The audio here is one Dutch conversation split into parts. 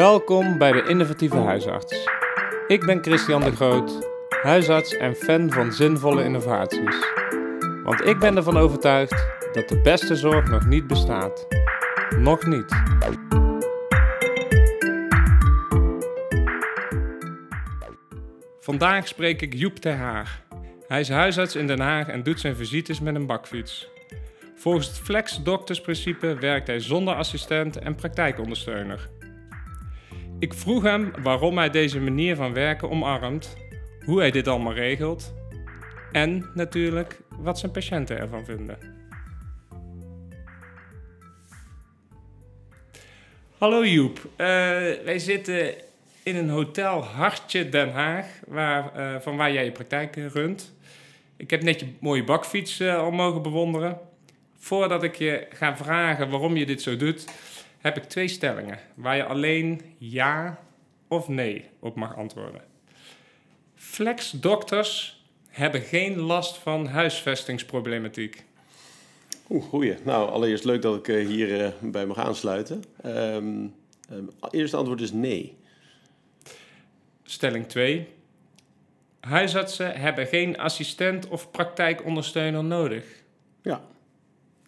Welkom bij de Innovatieve Huisarts. Ik ben Christian de Groot, huisarts en fan van zinvolle innovaties. Want ik ben ervan overtuigd dat de beste zorg nog niet bestaat. Nog niet. Vandaag spreek ik Joep Ter Haar. Hij is huisarts in Den Haag en doet zijn visites met een bakfiets. Volgens het Flex Doktersprincipe werkt hij zonder assistent en praktijkondersteuner. Ik vroeg hem waarom hij deze manier van werken omarmt, hoe hij dit allemaal regelt en natuurlijk wat zijn patiënten ervan vinden. Hallo Joep, uh, wij zitten in een hotel Hartje Den Haag, waar, uh, van waar jij je praktijk runt. Ik heb net je mooie bakfiets uh, al mogen bewonderen. Voordat ik je ga vragen waarom je dit zo doet, heb ik twee stellingen waar je alleen ja of nee op mag antwoorden. Flexdokters hebben geen last van huisvestingsproblematiek. Oeh, goeie. Nou, allereerst leuk dat ik uh, hier uh, bij mag aansluiten. Um, um, eerste antwoord is nee. Stelling 2. Huisartsen hebben geen assistent of praktijkondersteuner nodig. Ja.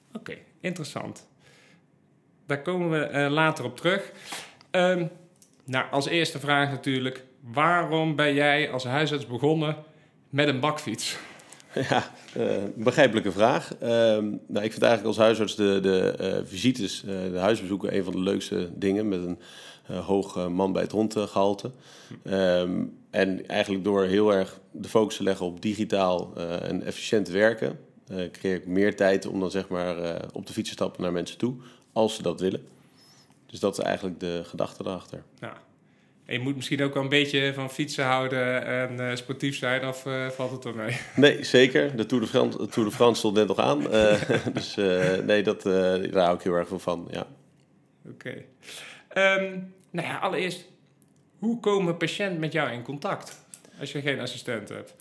Oké, okay, interessant. Daar komen we uh, later op terug. Um, nou, als eerste vraag natuurlijk. Waarom ben jij als huisarts begonnen met een bakfiets? Ja, uh, begrijpelijke vraag. Uh, nou, ik vind eigenlijk als huisarts de, de uh, visites, de huisbezoeken, een van de leukste dingen. Met een hoog man bij het hondgehalte. Um, en eigenlijk door heel erg de focus te leggen op digitaal en efficiënt werken, creëer ik meer tijd om dan zeg maar op de fiets te stappen naar mensen toe als ze dat willen. Dus dat is eigenlijk de gedachte erachter. Ja. En je moet misschien ook wel een beetje van fietsen houden en uh, sportief zijn, of uh, valt het er mee? Nee, zeker. De Tour de France, de Tour de France stond net nog aan. Uh, dus nee, dat, daar hou ik heel erg veel van, ja. Oké. Okay. Um, nou ja, allereerst, hoe komen patiënt met jou in contact als je geen assistent hebt?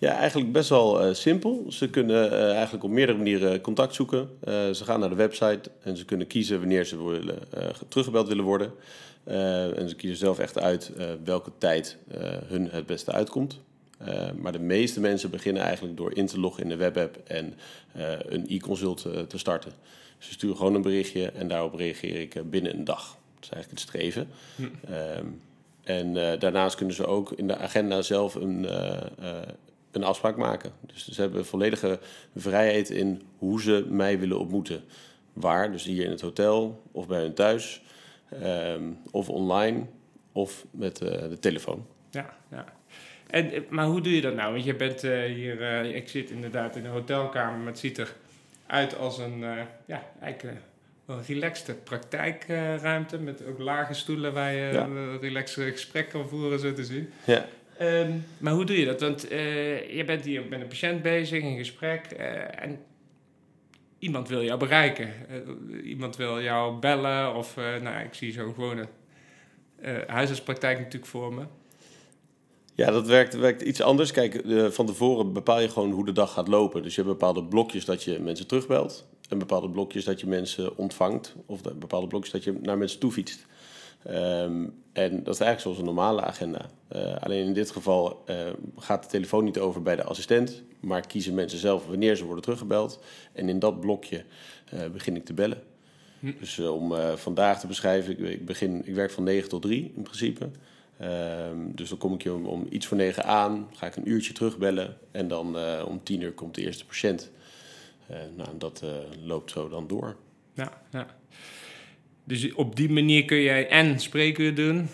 Ja, eigenlijk best wel uh, simpel. Ze kunnen uh, eigenlijk op meerdere manieren contact zoeken. Uh, ze gaan naar de website en ze kunnen kiezen wanneer ze willen, teruggebeld willen worden. en ze kiezen zelf echt uit welke tijd hun het beste uitkomt. maar de meeste mensen beginnen eigenlijk door in te loggen in de webapp en een e-consult te starten. Ze sturen gewoon een berichtje en daarop reageer ik binnen een dag. Dat is eigenlijk het streven. Hm. Ehm, en daarnaast kunnen ze ook in de agenda zelf een een afspraak maken. Dus ze hebben volledige vrijheid in hoe ze mij willen ontmoeten. Waar, dus hier in het hotel of bij hun thuis, um, of online of met uh, de telefoon. Ja, ja. En, eh, maar hoe doe je dat nou? Want je bent uh, hier, uh, ik zit inderdaad in een hotelkamer, maar het ziet eruit als een, ja, eigenlijk een relaxte praktijkruimte met ook lage stoelen waar je ja. een relaxe gesprek kan voeren, zo te zien. Ja. Um, maar hoe doe je dat? Want uh, je bent hier met een patiënt bezig, in gesprek. Uh, en iemand wil jou bereiken. Uh, iemand wil jou bellen. Of, nou, ik zie zo'n gewone huisartspraktijk natuurlijk voor me. Ja, dat werkt, werkt iets anders. Kijk, van tevoren bepaal je gewoon hoe de dag gaat lopen. Dus je hebt bepaalde blokjes dat je mensen terugbelt. En bepaalde blokjes dat je mensen ontvangt. Of bepaalde blokjes dat je naar mensen toe fietst. Um, en dat is eigenlijk zoals een normale agenda. Uh, alleen in dit geval uh, gaat de telefoon niet over bij de assistent, maar kiezen mensen zelf wanneer ze worden teruggebeld. En in dat blokje uh, begin ik te bellen. Hm. Dus om vandaag te beschrijven, ik, ik, begin, ik werk van 9 tot 3 in principe. Ehm, dus dan kom ik je om, om, iets voor 9 aan, ga ik een uurtje terugbellen en dan om 10 uur komt de eerste patiënt. nou, dat loopt zo dan door. Ja, ja. Dus op die manier kun jij en spreekuur doen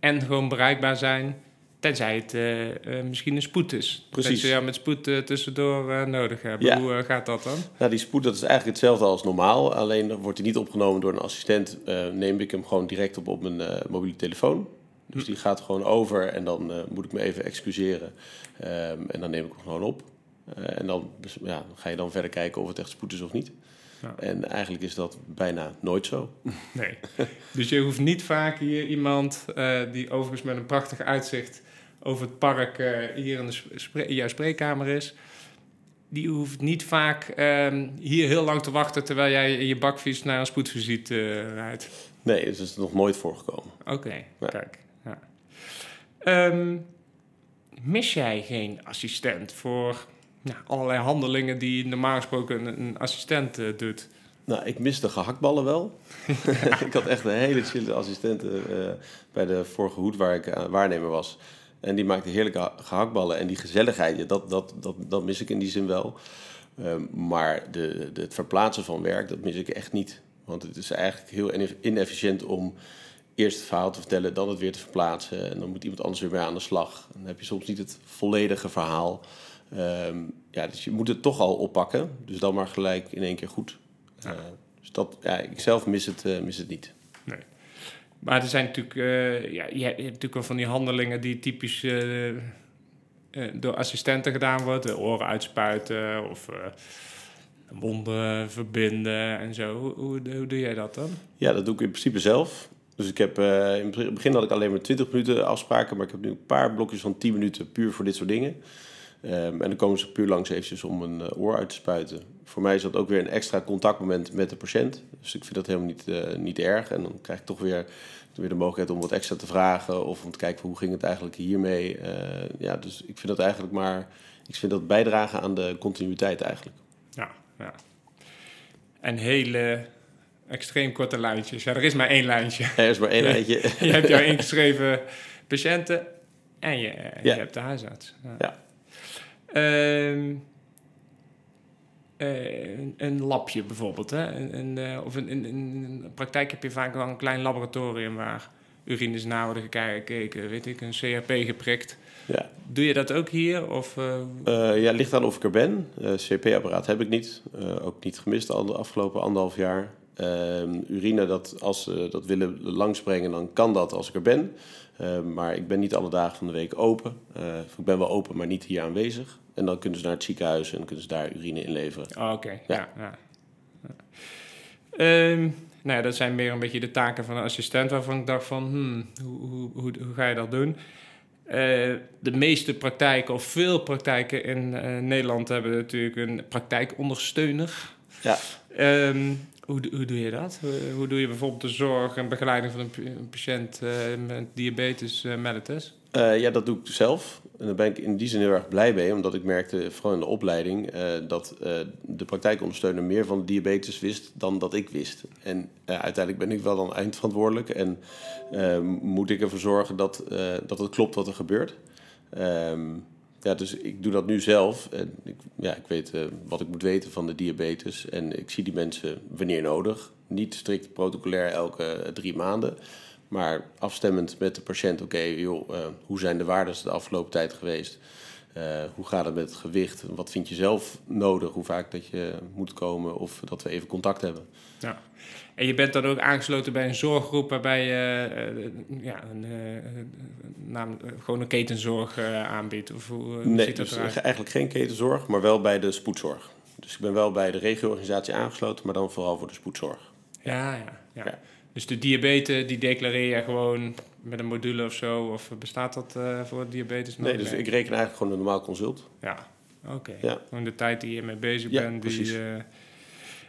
en gewoon bereikbaar zijn. Tenzij het uh, uh, misschien een spoed is. Precies. Dat je jou met spoed uh, tussendoor nodig hebt. Ja. Hoe gaat dat dan? Nou, die spoed dat is eigenlijk hetzelfde als normaal. Alleen wordt hij niet opgenomen door een assistent. neem ik hem gewoon direct op op mijn mobiele telefoon. Dus die gaat gewoon over en dan moet ik me even excuseren. Um, en dan neem ik hem gewoon op. en dan ja, ga je dan verder kijken of het echt spoed is of niet. Ja. En eigenlijk is dat bijna nooit zo. Nee. Dus je hoeft niet vaak hier iemand uh, die overigens met een prachtig uitzicht over het park uh, hier in, de spre in jouw spreekkamer is. Die hoeft niet vaak uh, hier heel lang te wachten terwijl jij in je bakfiets naar een spoedvisite uh, rijdt. Nee, het is nog nooit voorgekomen. Oké, Ja. kijk. Ja. Ehm, mis jij geen assistent voor nou, allerlei handelingen die normaal gesproken een, assistent eh, doet? Nou, ik mis de gehaktballen wel. ik had echt een hele chille assistent eh, bij de vorige hoed waar ik eh, waarnemer was. En die maakte heerlijke ha- gehaktballen. En die gezelligheid, ja, dat, dat, dat, dat mis ik in die zin wel. Ehm, maar de, het verplaatsen van werk, dat mis ik echt niet. Want het is eigenlijk heel ine- inefficiënt om eerst het verhaal te vertellen, dan het weer te verplaatsen. En dan moet iemand anders weer mee aan de slag. Dan heb je soms niet het volledige verhaal. Ehm, ja, dus je moet het toch al oppakken. Dus dan maar gelijk in één keer goed. Ja. Eh, dus dat, ja, ik zelf mis het, eh, mis het niet. Nee. Maar er zijn natuurlijk, eh, ja, je hebt natuurlijk wel van die handelingen die typisch door assistenten gedaan worden. Oren uitspuiten of wonden verbinden en zo. Hoe, hoe, hoe doe jij dat dan? Ja, dat doe ik in principe zelf. Dus ik heb, in het begin had ik alleen maar 20 minuten afspraken, maar ik heb nu een paar blokjes van 10 minuten puur voor dit soort dingen. Ehm, en dan komen ze puur langs eventjes om een eh, oor uit te spuiten. Voor mij is dat ook weer een extra contactmoment met de patiënt. Dus ik vind dat helemaal niet, eh, niet erg. En dan krijg ik toch weer, weer de mogelijkheid om wat extra te vragen of om te kijken hoe ging het eigenlijk hiermee. Eh, ja, dus ik vind dat eigenlijk maar, ik vind dat bijdragen aan de continuïteit eigenlijk. Ja, ja. En hele extreem korte lijntjes. Ja, er is maar één lijntje. Er is maar één eindje. je hebt jouw ingeschreven patiënten en je, Ja. je hebt de huisarts. Ja. Ehm, eh, een, een labje bijvoorbeeld. Hè? Een, een, eh, of een, in een praktijk heb je vaak wel een klein laboratorium waar urines na worden gekeken, weet ik, een CRP geprikt. Ja. Doe je dat ook hier? Of, Eh, ja, ligt aan of ik er ben. CP-apparaat heb ik niet. Ook niet gemist al de afgelopen anderhalf jaar. Ehm, urine, dat, als ze dat willen langsbrengen, dan kan dat als ik er ben. Eh, maar ik ben niet alle dagen van de week open. Eh, ik ben wel open, maar niet hier aanwezig. En dan kunnen ze naar het ziekenhuis en kunnen ze daar urine inleveren. Oh, Oké, ja. Ja. ja. ja. Ehm, nou ja, dat zijn meer een beetje de taken van een assistent waarvan ik dacht van, hmm, hoe, hoe, hoe, hoe ga je dat doen? Eh, de meeste praktijken, of veel praktijken in Nederland, hebben natuurlijk een praktijkondersteuner. Ja. Ehm, hoe, hoe doe je dat? Hoe, hoe doe je bijvoorbeeld de zorg en begeleiding van een, een patiënt eh, met diabetes eh, mellitus? Eh, ja, dat doe ik zelf. En daar ben ik in die zin heel erg blij mee, omdat ik merkte, vooral in de opleiding, dat eh, de praktijkondersteuner meer van diabetes wist dan dat ik wist. En uiteindelijk ben ik wel dan eindverantwoordelijk en moet ik ervoor zorgen dat, dat het klopt wat er gebeurt. Ehm, ja, dus ik doe dat nu zelf. En ik, ja, ik weet eh, wat ik moet weten van de diabetes. En ik zie die mensen wanneer nodig. Niet strikt protocolair elke drie maanden. Maar afstemmend met de patiënt. Oké, joh, eh, hoe zijn de waarden de afgelopen tijd geweest? Eh, hoe gaat het met het gewicht? Wat vind je zelf nodig? Hoe vaak dat je moet komen of dat we even contact hebben? Ja. En je bent dan ook aangesloten bij een zorggroep waarbij je eh, ja, een, eh, naam, gewoon een ketenzorg aanbiedt? Of hoe, hoe Nee, ziet dat dus eruit? eigenlijk geen ketenzorg, maar wel bij de spoedzorg. Dus ik ben wel bij de regioorganisatie aangesloten, maar dan vooral voor de spoedzorg. Ja, ja, ja. Ja. Dus de diabetes, die declareer je gewoon met een module of zo? Of bestaat dat eh, voor diabetes nog? Nee, dus ik reken eigenlijk gewoon een normaal consult. Ja, oké. Ja. Gewoon de tijd die je mee bezig Ja, bent. Die, precies. eh,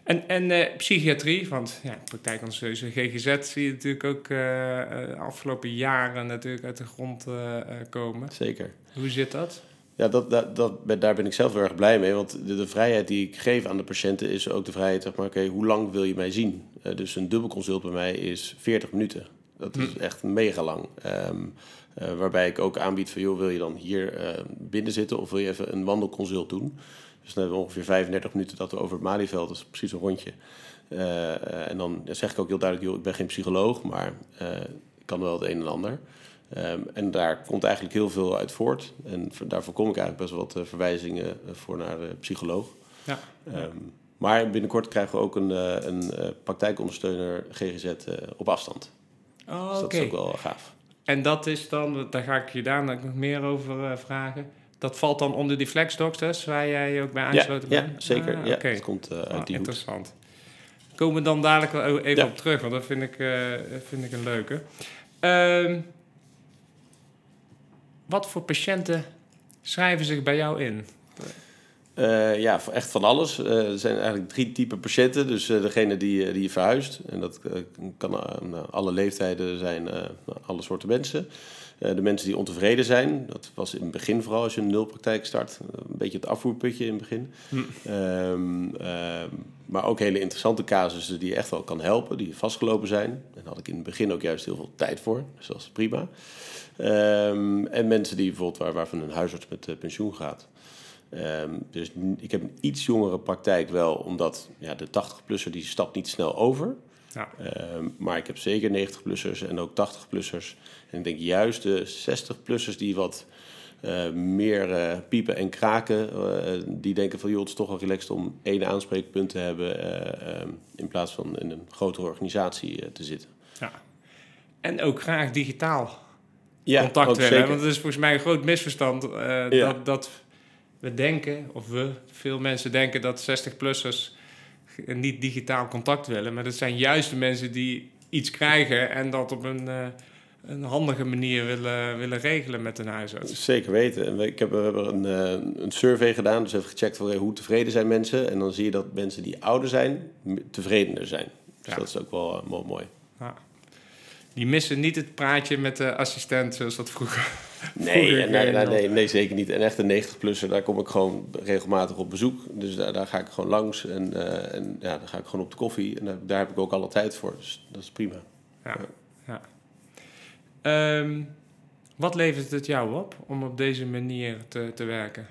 en en eh, psychiatrie, want ja, praktijkondersteuner GGZ zie je natuurlijk ook eh, afgelopen jaren natuurlijk uit de grond komen. Zeker. Hoe zit dat? Ja, dat, dat, dat, daar ben ik zelf heel erg blij mee. Want de, de vrijheid die ik geef aan de patiënten is ook de vrijheid, zeg maar, oké, hoe lang wil je mij zien? Dus een dubbelconsult bij mij is 40 minuten. Dat is echt mega lang. Ehm, eh, waarbij ik ook aanbied van, joh, wil je dan hier eh, binnen zitten of wil je even een wandelconsult doen? Dus dan hebben we ongeveer 35 minuten dat we over het Malieveld, dat is precies een rondje. Eh, en dan zeg ik ook heel duidelijk, joh, ik ben geen psycholoog, maar ik kan wel het een en ander. Ehm, en daar komt eigenlijk heel veel uit voort. En daarvoor kom ik eigenlijk best wel wat verwijzingen voor naar de psycholoog. Ja. Ehm, maar binnenkort krijgen we ook een, een praktijkondersteuner GGZ op afstand. Oh, Dus dat is ook wel gaaf. En dat is dan, daar ga ik je daarna nog meer over eh, vragen. Dat valt dan onder die flexdokters, waar jij ook bij Ja, aangesloten ja, bent? zeker. Ah, ja, oké. Het komt eh, uit die hoek. interessant. Komen we dan dadelijk wel even Ja. op terug, want dat vind ik, eh, vind ik een leuke. Ehm, wat voor patiënten schrijven zich bij jou in? Uh, ja, echt van alles. Uh, er zijn eigenlijk drie typen patiënten. Dus uh, degene die, die verhuist. En dat kan aan alle leeftijden zijn, alle soorten mensen. de mensen die ontevreden zijn. Dat was in het begin vooral als je een nulpraktijk start. Een beetje het afvoerputje in het begin. Hm. Um, maar ook hele interessante casussen die je echt wel kan helpen. Die vastgelopen zijn. En daar had ik in het begin ook juist heel veel tijd voor. Dus dat is prima. Um, en mensen die bijvoorbeeld waar, waarvan een huisarts met pensioen gaat. Um, dus ik heb een iets jongere praktijk wel, omdat ja, de 80-plusser die stapt niet snel over. Ja. Um, maar ik heb zeker 90-plussers en ook 80-plussers. En ik denk juist de 60-plussers die wat uh, meer uh, piepen en kraken, uh, die denken van joh, het is toch wel relaxed om één aanspreekpunt te hebben um, in plaats van in een grotere organisatie te zitten. Ja. En ook graag digitaal ja, contact willen. Want het is volgens mij een groot misverstand ja. dat, dat we denken, of we, veel mensen denken dat 60-plussers niet digitaal contact willen. Maar dat zijn juist de mensen die iets krijgen en dat op een, uh, een handige manier willen, willen regelen met een huisarts. Zeker weten. Ik heb, we hebben een, uh, een survey gedaan, dus even gecheckt hoe tevreden zijn mensen. En dan zie je dat mensen die ouder zijn, tevredener zijn. Dus dat is ook wel, uh, wel mooi. Ja die missen niet het praatje met de assistent zoals dat vroeger. Nee, nee, nee, nee, nee, zeker niet. En echt een 90-plusser, daar kom ik gewoon regelmatig op bezoek. Dus daar, daar ga ik gewoon langs en, uh, en ja, dan ga ik gewoon op de koffie. En daar, daar, heb ik ook alle tijd voor, dus dat is prima. Ja, ja. Um, wat levert het jou op om op deze manier te, te werken?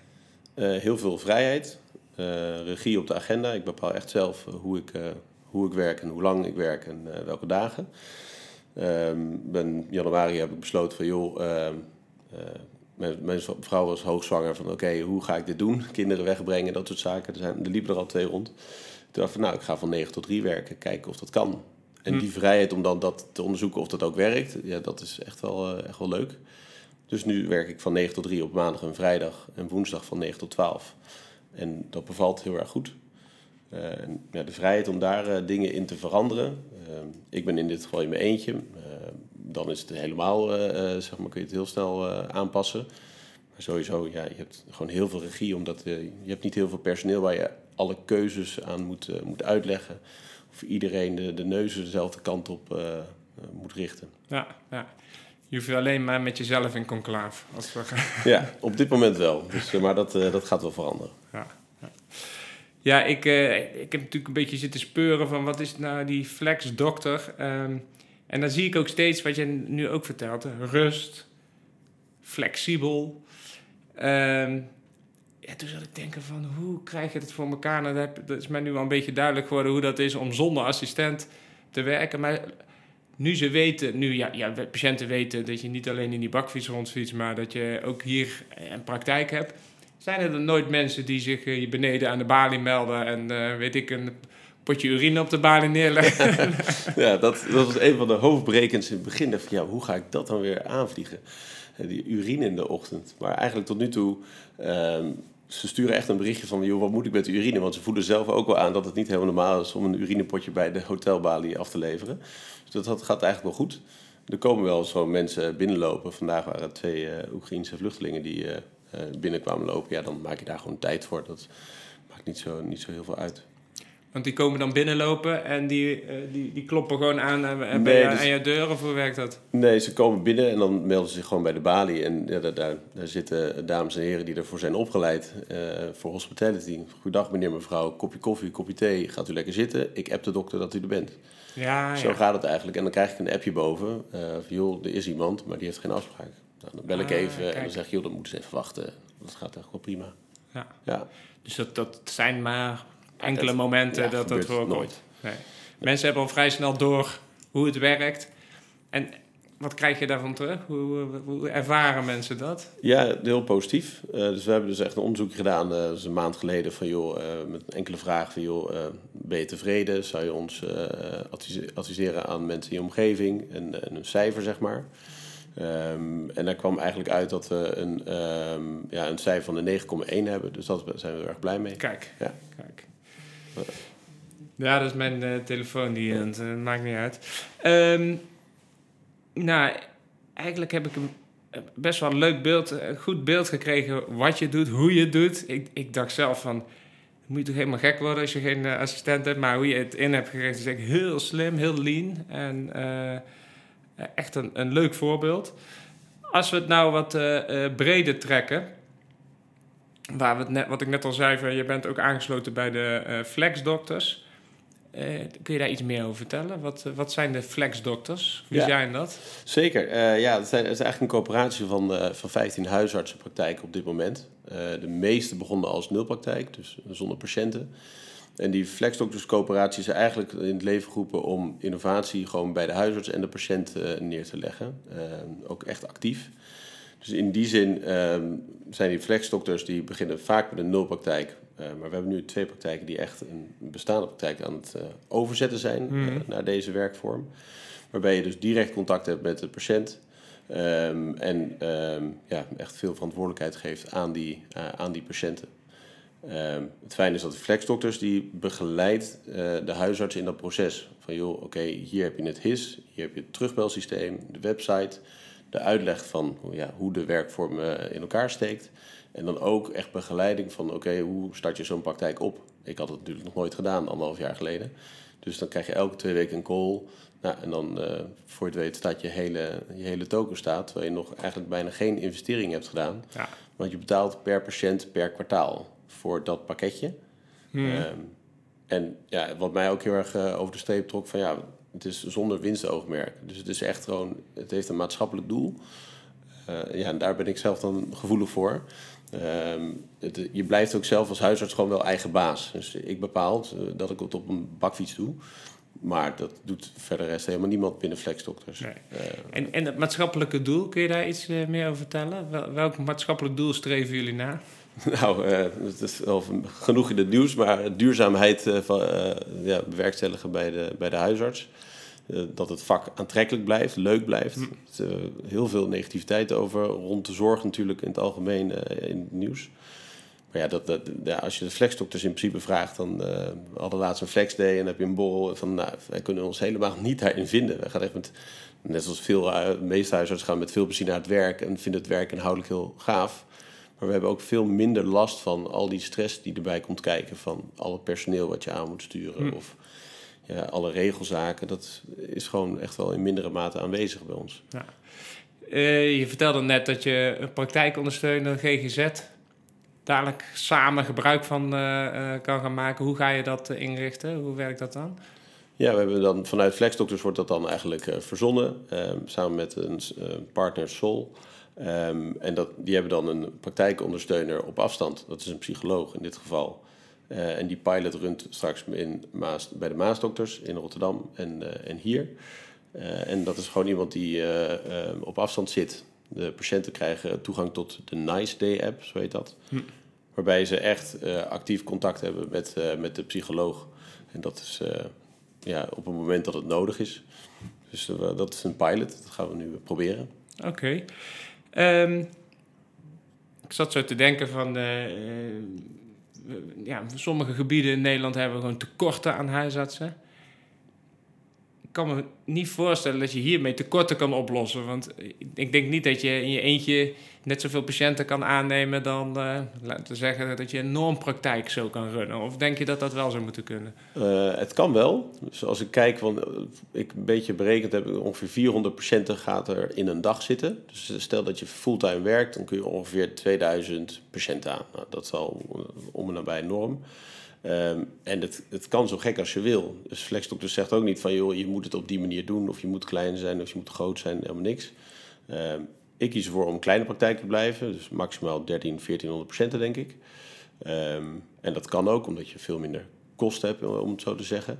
Uh, heel veel vrijheid, uh, regie op de agenda. Ik bepaal echt zelf hoe ik, hoe ik werk en hoe lang ik werk en welke dagen. Um, ben januari heb ik besloten van joh, uh, uh, mijn, mijn, vrouw was hoogzwanger van oké, hoe ga ik dit doen? Kinderen wegbrengen, dat soort zaken. Er, zijn, er liepen er al twee rond. Toen dacht ik van nou, ik ga van 9 tot 3 werken, kijken of dat kan. En hm. die vrijheid om dan dat te onderzoeken of dat ook werkt, ja, dat is echt wel, uh, echt wel leuk. Dus nu werk ik van 9 tot 3 op maandag en vrijdag en woensdag van 9 tot 12. En dat bevalt heel erg goed. Uh, ja, de vrijheid om daar uh, dingen in te veranderen. Uh, ik ben in dit geval in mijn eentje. dan is het helemaal, zeg maar, kun je het heel snel aanpassen. Maar sowieso, ja, je hebt gewoon heel veel regie, omdat je hebt niet heel veel personeel waar je alle keuzes aan moet, moet uitleggen. Of iedereen de, de neuzen dezelfde kant op moet richten. Ja, ja. Je hoeft alleen maar met jezelf in conclave. Als we... ja, op dit moment wel. Dus, maar dat, dat gaat wel veranderen. Ja. Ja, ik, uh, ik heb natuurlijk een beetje zitten speuren van wat is nou die flex dokter. Um, en dan zie ik ook steeds wat je nu ook vertelt. Rust, flexibel. Um, ja, toen zat ik denken van hoe krijg je het voor elkaar? Nou, dat, is mij nu wel een beetje duidelijk geworden hoe dat is om zonder assistent te werken. Maar nu ze weten, nu ja, ja, patiënten weten dat je niet alleen in die bakfiets rondfietst, maar dat je ook hier een praktijk hebt zijn er dan nooit mensen die zich hier eh, beneden aan de balie melden en uh, weet ik, een potje urine op de balie neerleggen? ja, dat, dat was een van de hoofdbrekens in het begin. Van, ja, hoe ga ik dat dan weer aanvliegen? Die urine in de ochtend. Maar eigenlijk tot nu toe, um, ze sturen echt een berichtje van, joh, wat moet ik met de urine? Want ze voelen zelf ook wel aan dat het niet helemaal normaal is om een urinepotje bij de hotelbalie af te leveren. Dus dat, gaat eigenlijk wel goed. Er komen wel zo mensen binnenlopen. Vandaag waren twee uh, Oekraïnse vluchtelingen die uh, binnenkwamen lopen, ja, dan maak je daar gewoon tijd voor. Dat maakt niet zo, niet zo heel veel uit. Want die komen dan binnenlopen en die, uh, die, die kloppen gewoon aan, uh, nee, je, dus, aan je deur of hoe werkt dat? Nee, ze komen binnen en dan melden ze zich gewoon bij de balie. En ja, daar, daar, daar zitten dames en heren die ervoor zijn opgeleid voor hospitality. Goedendag meneer, mevrouw, kopje koffie, kopje thee, gaat u lekker zitten. Ik app de dokter dat u er bent. Ja, Zo gaat het eigenlijk. En dan krijg ik een appje boven. van, joh, er is iemand, maar die heeft geen afspraak. Nou, dan bel ik ah, even en dan zeg je, joh, dan moeten ze even wachten. Dat gaat echt wel prima. Ja. ja. Dus dat, dat zijn maar enkele momenten dat dat voorkomt. Nooit. Nee. Mensen hebben al vrij snel door hoe het werkt. En wat krijg je daarvan terug? Hoe, hoe ervaren mensen dat? Ja, heel positief. Uh, dus we hebben dus echt een onderzoek gedaan, uh, dus een maand geleden, van joh, uh, met enkele vragen van joh, ben je tevreden? Zou je ons adviseren aan mensen in je omgeving? En, en een cijfer, zeg maar. Um, en daar kwam eigenlijk uit dat we een, um, ja, een cijfer van de 9,1 hebben. Dus daar zijn we erg blij mee. Kijk, ja. kijk. Ja, dat is mijn uh, telefoon, die ja. uh, maakt niet uit. Um, nou, eigenlijk heb ik een best wel een leuk beeld, een goed beeld gekregen wat je doet, hoe je het doet. Ik, ik dacht zelf van, moet je toch helemaal gek worden als je geen assistent hebt. Maar hoe je het in hebt gericht is echt heel slim, heel lean. En echt een, een leuk voorbeeld. Als we het nou wat breder trekken waar we het net, wat ik net al zei, van, je bent ook aangesloten bij de flexdokters. Uh, kun je daar iets meer over vertellen? Wat, uh, wat zijn de flexdokters? Wie zijn dat? Zeker. ja, het, zijn, het is eigenlijk een coöperatie van, van 15 huisartsenpraktijken op dit moment. de meeste begonnen als nulpraktijk, dus zonder patiënten. En die flexdokterscoöperatie is eigenlijk in het leven geroepen om innovatie gewoon bij de huisarts en de patiënt neer te leggen. ook echt actief. Dus in die zin um, zijn die flexdokters die beginnen vaak met een nulpraktijk. Uh, maar we hebben nu twee praktijken die echt een bestaande praktijk aan het overzetten zijn mm. naar deze werkvorm. Waarbij je dus direct contact hebt met de patiënt. Um, en um, ja, echt veel verantwoordelijkheid geeft aan die, aan die patiënten. Het fijne is dat de flexdokters die begeleidt de huisarts in dat proces. Van joh, oké, hier heb je het HIS, hier heb je het terugbelsysteem, de website de uitleg van ja, hoe de werkvorm eh, in elkaar steekt. En dan ook echt begeleiding van oké, hoe start je zo'n praktijk op? Ik had het natuurlijk nog nooit gedaan, anderhalf jaar geleden. Dus dan krijg je elke twee weken een call. Nou, en dan uh, voor je het weet staat je hele, je hele token staat, terwijl je nog eigenlijk bijna geen investering hebt gedaan. Ja. Want je betaalt per patiënt per kwartaal voor dat pakketje. Hmm. Ehm, en ja, wat mij ook heel erg uh, over de streep trok van ja, het is zonder winstoogmerk. Dus het is echt gewoon, het heeft een maatschappelijk doel. Uh, ja, en daar ben ik zelf dan gevoelig voor. Het, je blijft ook zelf als huisarts gewoon wel eigen baas. Dus ik bepaal uh, dat ik het op een bakfiets doe. Maar dat doet verder rest helemaal niemand binnen Flexdokters. Nee. Uh, en, en het maatschappelijke doel, kun je daar iets meer over vertellen? welk maatschappelijk doel streven jullie na? Nou, uh, het is wel genoeg in het nieuws, maar duurzaamheid uh, van, uh, ja, bewerkstelligen bij de, bij de huisarts. dat het vak aantrekkelijk blijft, leuk blijft. Mm. Er heel veel negativiteit over, rond de zorg natuurlijk in het algemeen in het nieuws. Maar ja, dat, dat, ja, als je de flexdokters in principe vraagt, dan uh, we hadden laatst een flexday en dan heb je een borrel van, nou, wij kunnen ons helemaal niet daarin vinden. We gaan echt met, net zoals veel, de meeste huisartsen gaan met veel plezier naar het werk en vinden het werk inhoudelijk heel gaaf. Maar we hebben ook veel minder last van al die stress die erbij komt kijken. Van al het personeel wat je aan moet sturen. Hm. Of ja, alle regelzaken. Dat is gewoon echt wel in mindere mate aanwezig bij ons. Ja. Uh, je vertelde net dat je een praktijkondersteuner GGZ dadelijk samen gebruik van uh, uh, kan gaan maken. Hoe ga je dat inrichten? Hoe werkt dat dan? Ja, we hebben dan vanuit Flexdokters wordt dat dan eigenlijk verzonnen. samen met een partner Sol. Um, en dat, die hebben dan een praktijkondersteuner op afstand. Dat is een psycholoog in dit geval. Uh, en die pilot runt straks in Maas, bij de Maasdokters in Rotterdam en, uh, en hier. Uh, en dat is gewoon iemand die op afstand zit. De patiënten krijgen toegang tot de Nice Day app, zo heet dat. Hm. Waarbij ze echt actief contact hebben met, met de psycholoog. En dat is ja, op het moment dat het nodig is. Dus dat is een pilot, dat gaan we nu proberen. Oké. Um, ik zat zo te denken van... Uh, ja, sommige gebieden in Nederland hebben we gewoon tekorten aan huisartsen kan me niet voorstellen dat je hiermee tekorten kan oplossen. Want ik denk niet dat je in je eentje net zoveel patiënten kan aannemen dan, uh, laten we zeggen, dat je een normpraktijk zo kan runnen. Of denk je dat dat wel zou moeten kunnen? Uh, het kan wel. Dus als ik kijk, want eh, ik een beetje berekend heb, ongeveer 400 patiënten gaat er in een dag zitten. Dus stel dat je fulltime werkt, dan kun je ongeveer 2000 patiënten aan. Nou, dat is al om en nabij norm. Um, en het, het kan zo gek als je wil. Dus FlexDoctor zegt ook niet van... joh, je moet het op die manier doen... of je moet klein zijn of je moet groot zijn, helemaal niks. Um, ik kies ervoor om kleine praktijk te blijven. Dus maximaal 13, 1400 patiënten, denk ik. Um, en dat kan ook, omdat je veel minder kosten hebt, om het zo te zeggen.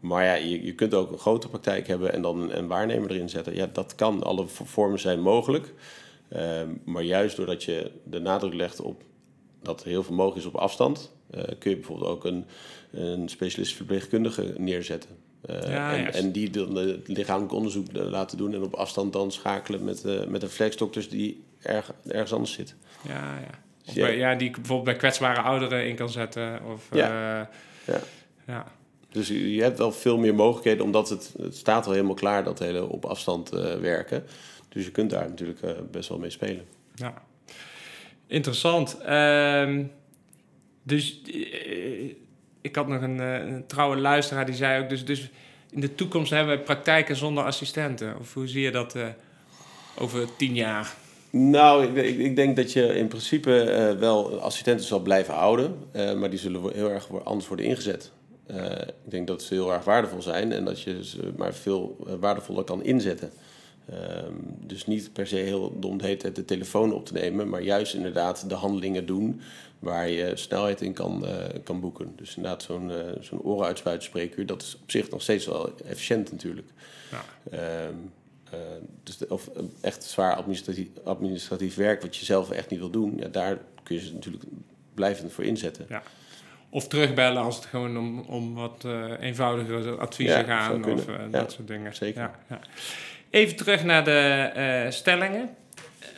maar ja, je, je kunt ook een grote praktijk hebben... en dan een, een waarnemer erin zetten. Ja, dat kan. Alle vormen zijn mogelijk. maar juist doordat je de nadruk legt op dat heel veel mogelijk is op afstand... Eh, kun je bijvoorbeeld ook een, een specialist verpleegkundige neerzetten. Uh, en, en, die dan het lichamelijk onderzoek laten doen en op afstand dan schakelen met, uh, met een flexdokters die erg, ergens anders zit. Ja, ja. Bij, ja, die bijvoorbeeld bij kwetsbare ouderen in kan zetten. Of, ja. ja. ja. Dus je hebt wel veel meer mogelijkheden, omdat het, het staat al helemaal klaar, dat hele op afstand werken. Dus je kunt daar natuurlijk eh, best wel mee spelen. Ja, interessant. Ehm, dus eh, ik had nog een, eh, een trouwe luisteraar die zei ook... Dus, dus in de toekomst hebben we praktijken zonder assistenten. Of hoe zie je dat eh, over tien jaar? Nou, ik, ik, denk dat je in principe wel assistenten zal blijven houden, maar die zullen heel erg anders worden ingezet. Ik denk dat ze heel erg waardevol zijn en dat je ze maar veel waardevoller kan inzetten. Ehm, dus niet per se heel dom de hele tijd de telefoon op te nemen, maar juist inderdaad de handelingen doen waar je snelheid in kan, eh, kan boeken. Dus inderdaad zo'n eh zo'n orenuitspuitspreekuur, dat is op zich nog steeds wel efficiënt natuurlijk. Ja. Ehm, eh, dus de- of echt zwaar administratief, administratief werk wat je zelf echt niet wil doen, ja, daar kun je ze natuurlijk blijvend voor inzetten. Of terugbellen als het gewoon om, om wat eenvoudigere adviezen Ja, gaan kunnen. of Ja, dat soort dingen. zeker. Even terug naar de eh, stellingen.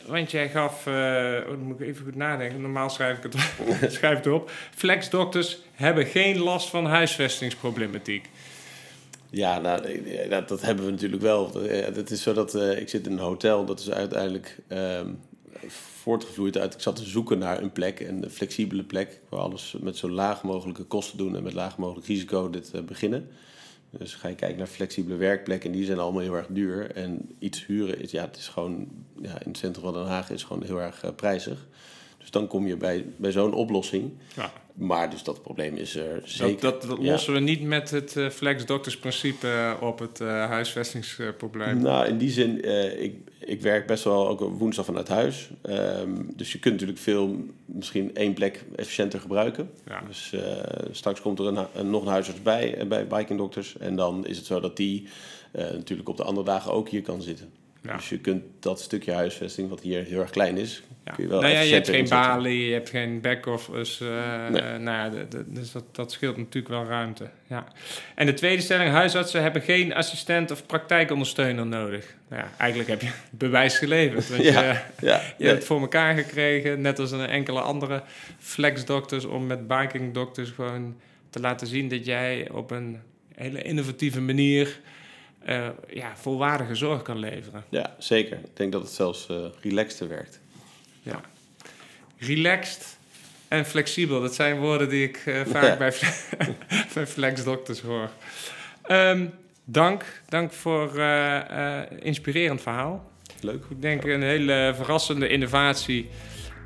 Want jij gaf, eh, oh, dan moet ik even goed nadenken, normaal schrijf ik het, schrijf het erop. Flexdokters hebben geen last van huisvestingsproblematiek. Ja, nou, dat, dat hebben we natuurlijk wel. Dat, eh, Het is zo dat ik zit in een hotel, dat is uiteindelijk ehm, voortgevloeid uit. Ik zat te zoeken naar een plek, een flexibele plek, wil alles met zo laag mogelijke kosten doen en met laag mogelijk risico dit beginnen. Dus ga je kijken naar flexibele werkplekken en die zijn allemaal heel erg duur. En iets huren is, ja, het is gewoon, ja, in het centrum van Den Haag is gewoon heel erg eh, prijzig. Dus dan kom je bij, bij zo'n oplossing. Ja. Maar dus dat probleem is er zeker. Dat, dat, dat Ja. lossen we niet met het eh, flexdoktersprincipe eh, op het eh, huisvestingsprobleem. Nou, in die zin, ik, ik werk best wel ook woensdag vanuit huis. Ehm, dus je kunt natuurlijk veel, misschien één plek efficiënter gebruiken. Ja. Dus straks komt er een, nog een huisarts bij, bij Biking Doctors. En dan is het zo dat die natuurlijk op de andere dagen ook hier kan zitten. Ja. Dus je kunt dat stukje huisvesting, wat hier heel erg klein is, Ja. kun je wel nou ja, je hebt geen balie, je hebt geen back-office. eh Nee. nou ja, dus dat, dat scheelt natuurlijk wel ruimte. Ja. En de tweede stelling, huisartsen hebben geen assistent of praktijkondersteuner nodig. Nou ja, eigenlijk heb je bewijs geleverd. Want Ja. je, je nee. hebt het voor elkaar gekregen, net als een enkele andere flexdokters, om met biking dokters gewoon te laten zien dat jij op een hele innovatieve manier eh, ja, volwaardige zorg kan leveren. ja, zeker. Ik denk dat het zelfs eh relaxter werkt. Ja. Relaxed en flexibel, dat zijn woorden die ik eh, vaak Ja. bij, bij flexdokters hoor. Ehm, dank, dank voor inspirerend verhaal. Leuk. Ik denk een hele verrassende innovatie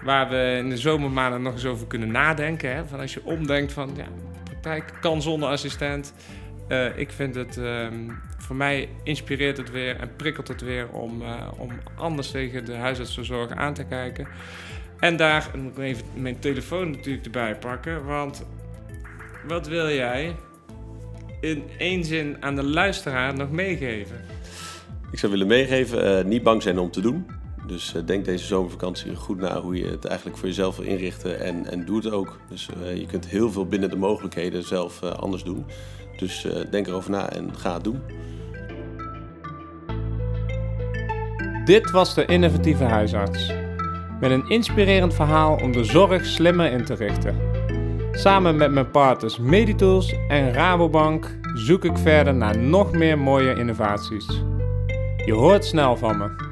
waar we in de zomermaanden nog eens over kunnen nadenken. Hè? Van als je omdenkt van ja, de praktijk kan zonder assistent. Eh, ik vind het, ehm, voor mij inspireert het weer en prikkelt het weer om, eh, om anders tegen de huisartsenzorg aan te kijken. En daar moet ik even mijn telefoon natuurlijk erbij pakken, want wat wil jij in één zin aan de luisteraar nog meegeven? Ik zou willen meegeven, eh, niet bang zijn om te doen. Dus denk deze zomervakantie goed na hoe je het eigenlijk voor jezelf wil inrichten en, en doe het ook. Dus je kunt heel veel binnen de mogelijkheden zelf anders doen. Dus eh, denk erover na en ga het doen. Dit was de innovatieve huisarts. Met een inspirerend verhaal om de zorg slimmer in te richten. Samen met mijn partners Meditools en Rabobank zoek ik verder naar nog meer mooie innovaties. Je hoort snel van me.